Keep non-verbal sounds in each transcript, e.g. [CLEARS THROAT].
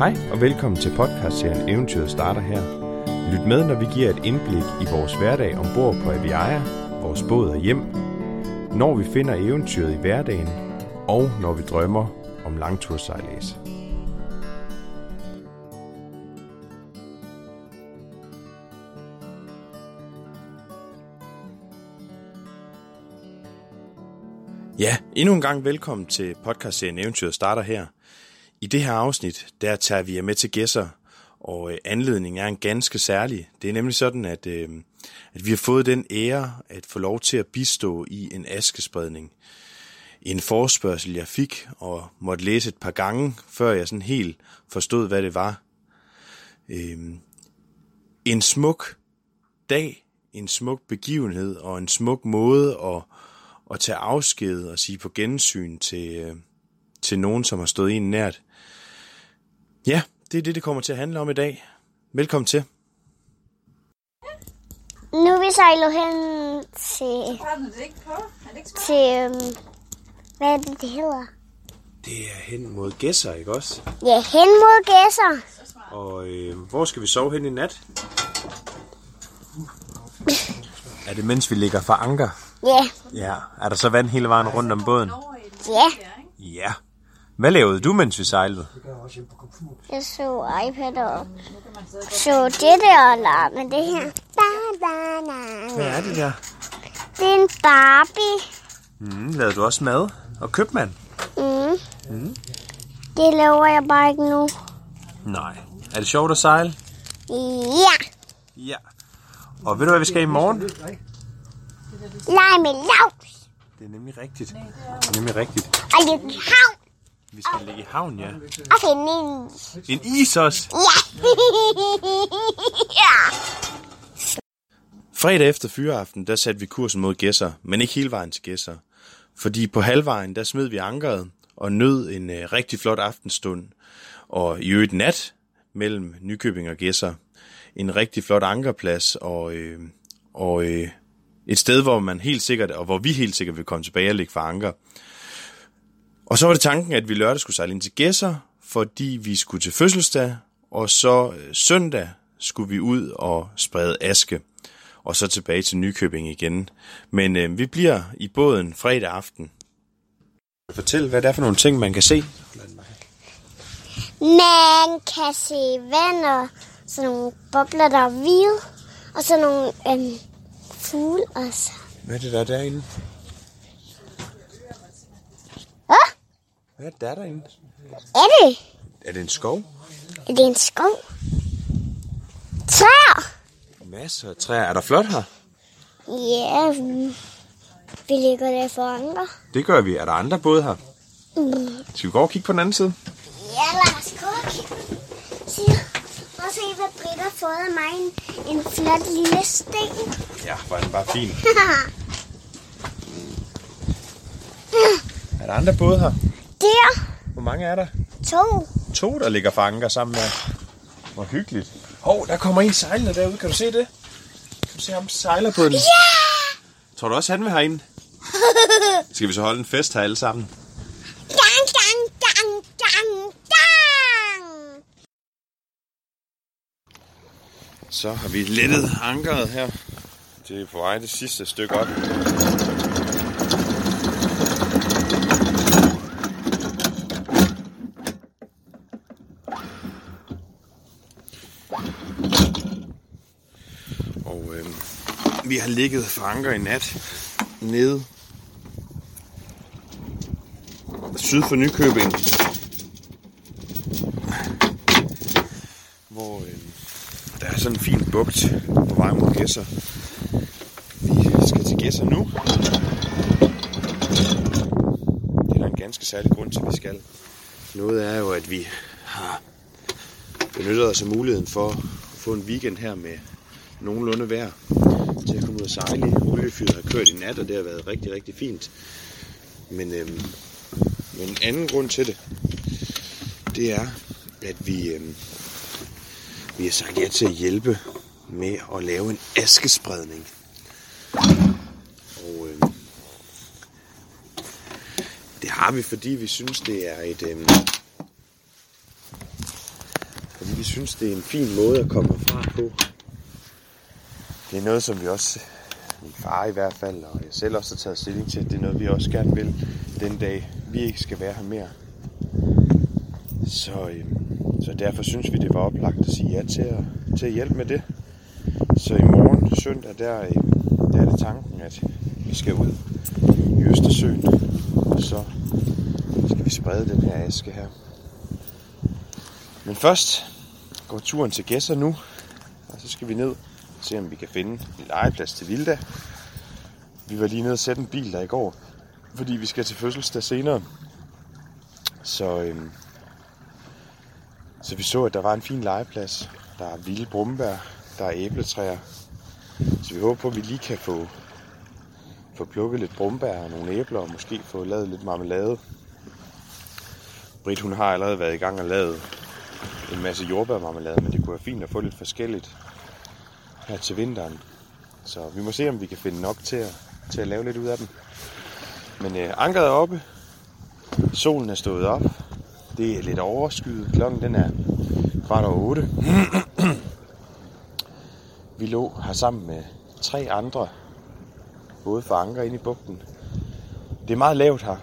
Hej og velkommen til podcastserien Eventyret starter her. Lyt med, når vi giver et indblik i vores hverdag ombord på Aviaja, vores båd og hjem, når vi finder eventyret i hverdagen, og når vi drømmer om langtursejlæs. Ja, endnu en gang velkommen til podcastserien Eventyret starter her. I det her afsnit, der tager vi jer med til Gæsser, og øh, anledningen er en ganske særlig. Det er nemlig sådan, at, øh, at vi har fået den ære at få lov til at bistå i en askespredning. En forspørgsel, jeg fik og måtte læse et par gange, før jeg sådan helt forstod, hvad det var. Øh, en smuk dag, en smuk begivenhed og en smuk måde at, at tage afsked og sige på gensyn til, øh, til nogen, som har stået en nært. Ja, det er det, det kommer til at handle om i dag. Velkommen til. Nu er vi sejlet hen til, til øhm, hvad er det, det hedder? Det er hen mod Gæsser, ikke også? Ja, hen mod gæsser. Og øh, hvor skal vi sove hen i nat? Er det mens vi ligger for anker? Ja, Ja. Er der så vand hele vejen rundt om båden? ja. Ja. Hvad lavede du, mens vi sejlede? Jeg så iPad og så det der og med det her. Da, da, da. Hvad er det der? Det er en Barbie. Mm, lavede du også mad? Og købmand? Mm. Det laver jeg bare ikke nu. Nej. Er det sjovt at sejle? Ja, Ja. Og ved du, hvad vi skal i morgen? leg med lavs. Det er nemlig rigtigt. Det er nemlig rigtigt. Og lidt havn. Vi skal ligge i havn, ja. Finde en is. En is også. Ja. [LAUGHS] ja. Fredag efter fyreaften, der satte vi kursen mod Gæsser, men ikke hele vejen til Gæsser. Fordi på halvvejen, der smed vi ankeret og nød en øh, rigtig flot aftenstund. Og i øvrigt nat mellem Nykøbing og Gæsser. En rigtig flot ankerplads og, øh, og øh, et sted, hvor man helt sikkert, og hvor vi helt sikkert vil komme tilbage og ligge for anker. Og så var det tanken, at vi lørdag skulle sejle ind til Gæsser, fordi vi skulle til fødselsdag, og så øh, søndag skulle vi ud og sprede aske, og så tilbage til Nykøbing igen. Men øh, vi bliver i båden fredag aften. Fortæl, hvad det er for nogle ting, man kan se. Man kan se vand og sådan nogle bobler, der er hvide. Og så nogle øhm, fugle også. Hvad er det, der er derinde? Hvad er det, der er derinde? Er det? Er det en skov? Er det en skov? Træer? Masser af træer. Er der flot her? Ja, mm, vi ligger der for andre. Det gør vi. Er der andre både her? Skal vi gå og kigge på den anden side? Ja, lad os gå og kigge. Prøv at se, hvad Britt har fået af mig. En, en flot lille sten. Ja, var den bare fin. [LAUGHS] Er der andre både her? Der. Hvor mange er der? To. To, der ligger for anker sammen med. Hvor hyggeligt. Hov, der kommer en sejlende derude. Kan du se det? Kan du se ham sejler på den? Ja! Tror du også, han vil herinde? [LAUGHS] Skal vi så holde en fest her alle sammen? Dang, dang, dang, dang, dang. Så har vi lettet ankeret her. Det er på vej det sidste stykke op. Og øh, vi har ligget for anker i nat nede syd for Nykøbing. Hvor øh, der er sådan en fin bugt på vej mod Gæsser. Vi skal til Gæsser nu. Det er der en ganske særlig grund til, at vi skal. Noget er jo, at vi har benyttet os af muligheden for at få en weekend her med nogenlunde vejr til at komme ud og sejle. Oliefyret har kørt i nat, og det har været rigtig, rigtig fint. Men, øhm, men en anden grund til det, det er, at vi, øhm, vi har sagt ja til at hjælpe med at lave en askespredning. Og øhm, det har vi, fordi vi synes, det er et, Øhm, fordi vi synes, det er en fin måde at komme fra på. Det er noget, som vi også, min far i hvert fald, og jeg selv også har taget stilling til, det er noget, vi også gerne vil den dag, vi ikke skal være her mere. Så, øh, så derfor synes vi, det var oplagt at sige ja til at, til at hjælpe med det. Så i morgen, søndag, der, øhm, der er det tanken, at vi skal ud i Østersøen, og så skal vi sprede den her aske her. Men først går turen til Gæsser nu, og så skal vi ned og se, om vi kan finde en legeplads til Vilda. Vi var lige nede og sætte en bil der i går, fordi vi skal til fødselsdag senere. Så, øhm, så vi så, at der var en fin legeplads. Der er vilde brumbær, der er æbletræer. Så vi håber på, at vi lige kan få, få plukket lidt brumbær og nogle æbler, og måske få lavet lidt marmelade. Britt, hun har allerede været i gang og lavet en masse jordbærmarmelade, men det kunne være fint at få lidt forskelligt her til vinteren. Så vi må se, om vi kan finde nok til at, til at lave lidt ud af den. Men øh, ankeret er oppe. Solen er stået op. Det er lidt overskyet. Klokken den er kvart over otte. [CLEARS THROAT] vi lå her sammen med tre andre både for anker inde i bugten. Det er meget lavt her.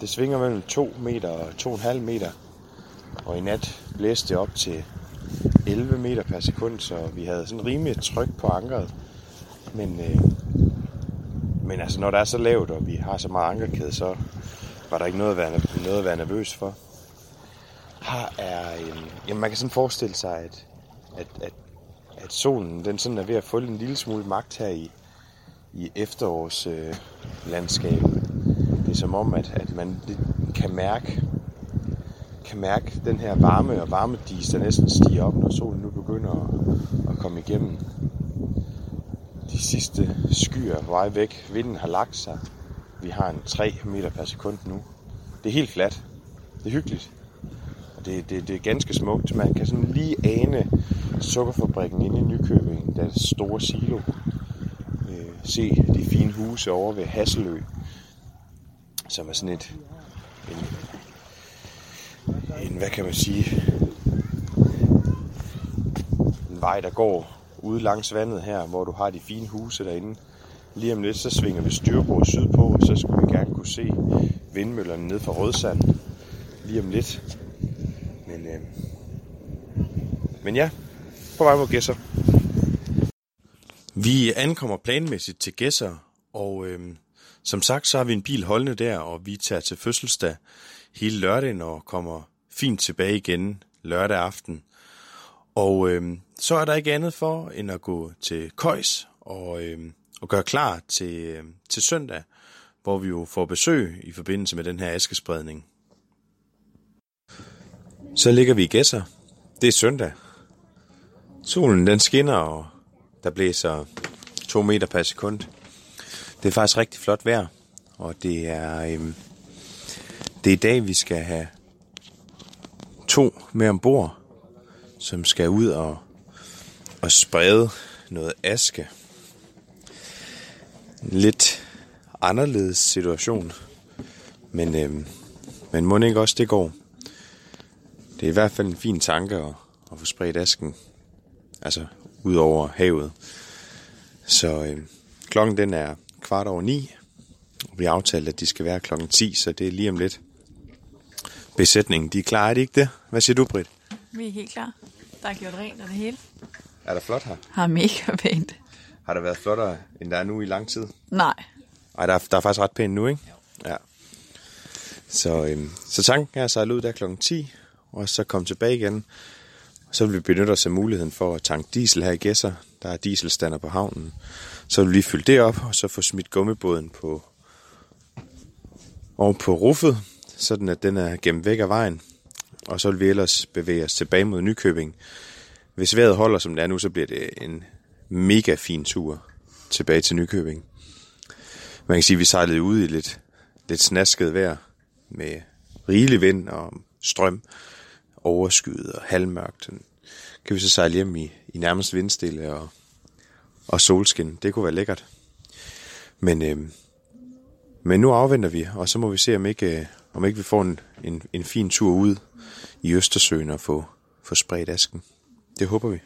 Det svinger mellem 2 meter og 2,5 meter. Og i nat blæste det op til 11 meter per sekund, så vi havde sådan rimelig tryk på ankeret. Men, øh, men altså, når det er så lavt, og vi har så meget ankerkæde, så var der ikke noget at være, noget at være nervøs for. Her er, øh, jamen man kan sådan forestille sig, at, at, at, at solen den sådan er ved at få en lille smule magt her i, i efterårslandskabet. Øh, landskabet. det er som om, at, at man kan mærke, kan mærke den her varme og varmedis, der næsten stiger op, når solen nu begynder at, at komme igennem. De sidste skyer er på vej væk. Vinden har lagt sig. Vi har en 3 meter per sekund nu. Det er helt fladt. Det er hyggeligt. Og det, det, det er ganske smukt. Man kan sådan lige ane sukkerfabrikken inde i Nykøbing, der store silo. Øh, se de fine huse over ved Hasselø, som er sådan et, en, en, hvad kan man sige, en vej, der går ude langs vandet her, hvor du har de fine huse derinde. Lige om lidt, så svinger vi styrbord sydpå, og så skulle vi gerne kunne se vindmøllerne ned fra Rødsand lige om lidt. Men, øh, men ja, på vej mod Gæsser. Vi ankommer planmæssigt til Gæsser, og øh, som sagt, så har vi en bil holdende der, og vi tager til fødselsdag hele lørdagen og kommer fint tilbage igen lørdag aften. Og øh, så er der ikke andet for end at gå til Køjs og, øh, og gøre klar til, øh, til søndag, hvor vi jo får besøg i forbindelse med den her askespredning. Så ligger vi i Gæsser. Det er søndag. Solen den skinner, og der blæser to meter per sekund. Det er faktisk rigtig flot vejr, og det er, øhm, det er i dag, vi skal have to med ombord, som skal ud og, og sprede noget aske. En lidt anderledes situation, men, øhm, men må ikke også det går. Det er i hvert fald en fin tanke at, at få spredt asken, altså ud over havet. Så øhm, klokken den er kvart over ni. Vi har aftalt, at de skal være klokken 10, så det er lige om lidt. Besætningen, de er klar, er de ikke det? Hvad siger du, Britt? Vi er helt klar. Der er gjort rent og det hele. Er der flot her? Har mega pænt. Har der været flottere, end der er nu i lang tid? Nej. Ej, der er, der er faktisk ret pænt nu, ikke? Ja. Så, øhm, så tanken er at sejle ud der klokken 10, og så komme tilbage igen. Så vil vi benytte os af muligheden for at tanke diesel her i Gæsser. Der er dieselstander på havnen. Så vil vi lige fylde det op, og så få smidt gummibåden på, og på ruffet, sådan at den er gemt væk af vejen. Og så vil vi ellers bevæge os tilbage mod Nykøbing. Hvis vejret holder som det er nu, så bliver det en mega fin tur tilbage til Nykøbing. Man kan sige, at vi sejlede ud i lidt, lidt snasket vejr med rigelig vind og strøm, overskyet og halvmørkt. Kan vi så sejle hjem i, i nærmest vindstille og, og solskin. Det kunne være lækkert. Men, øh, men nu afventer vi, og så må vi se, om ikke, øh, om ikke vi får en, en, en fin tur ud i Østersøen og få, få spredt asken. Det håber vi.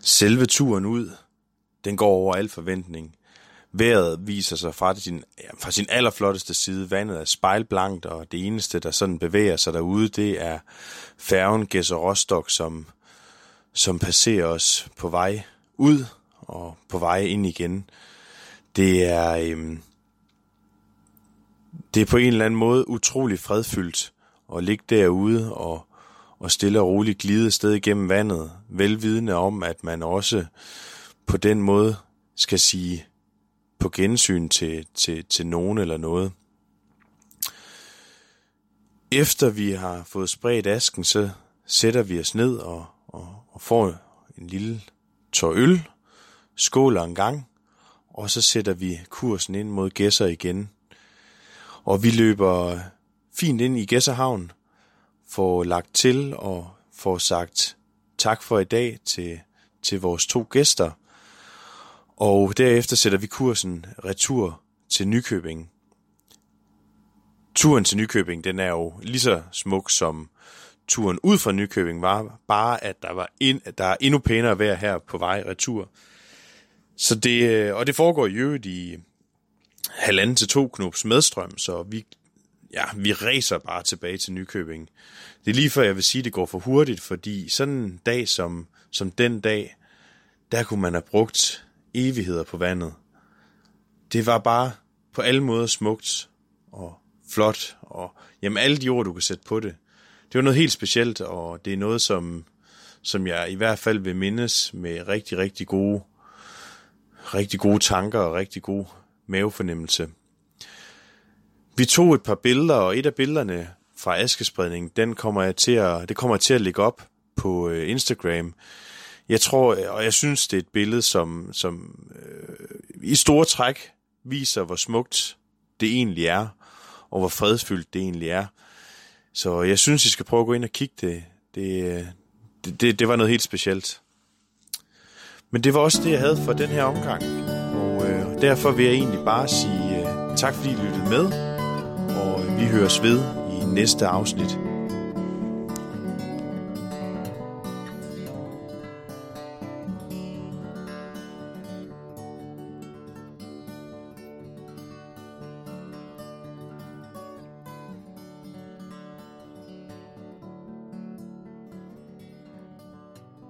Selve turen ud, den går over al forventning. Vejret viser sig fra sin, ja, fra sin allerflotteste side. Vandet er spejlblankt, og det eneste, der sådan bevæger sig derude, det er færgen Gæsser Rostock, som, som passerer os på vej ud og på vej ind igen. Det er, øhm, det er på en eller anden måde utrolig fredfyldt at ligge derude og, og stille og roligt glide sted igennem vandet, velvidende om, at man også på den måde skal sige på gensyn til, til, til nogen eller noget. Efter vi har fået spredt asken, så sætter vi os ned og, og, og får en lille tår øl, skåler en gang, og så sætter vi kursen ind mod Gæsser igen. Og vi løber fint ind i Gæsserhavn, får lagt til og får sagt tak for i dag til, til vores to gæster. Og derefter sætter vi kursen retur til Nykøbing. Turen til Nykøbing, den er jo lige så smuk som turen ud fra Nykøbing var, bare at der, var ind, der er endnu pænere vejr her på vej retur. Så det, øh, og det foregår i øvrigt i halvanden til to knops medstrøm, så vi, ja, vi racer bare tilbage til Nykøbing. Det er lige før jeg vil sige, at det går for hurtigt, fordi sådan en dag som, som den dag, der kunne man have brugt evigheder på vandet. Det var bare på alle måder smukt og flot, og jamen alle de ord, du kan sætte på det. Det var noget helt specielt, og det er noget, som, som jeg i hvert fald vil mindes med rigtig, rigtig gode, rigtig gode tanker og rigtig gode mavefornemmelse. Vi tog et par billeder, og et af billederne fra askespredningen, den kommer jeg til at, det kommer jeg til at lægge op på øh, Instagram. Jeg tror, og jeg synes, det er et billede, som, som øh, i store træk viser, hvor smukt det egentlig er, og hvor fredfyldt det egentlig er. Så jeg synes, I skal prøve at gå ind og kigge det. Det, øh, det, det, det var noget helt specielt. Men det var også det, jeg havde for den her omgang. Derfor vil jeg egentlig bare sige øh, tak, fordi I lyttede med. Og vi høres ved i næste afsnit.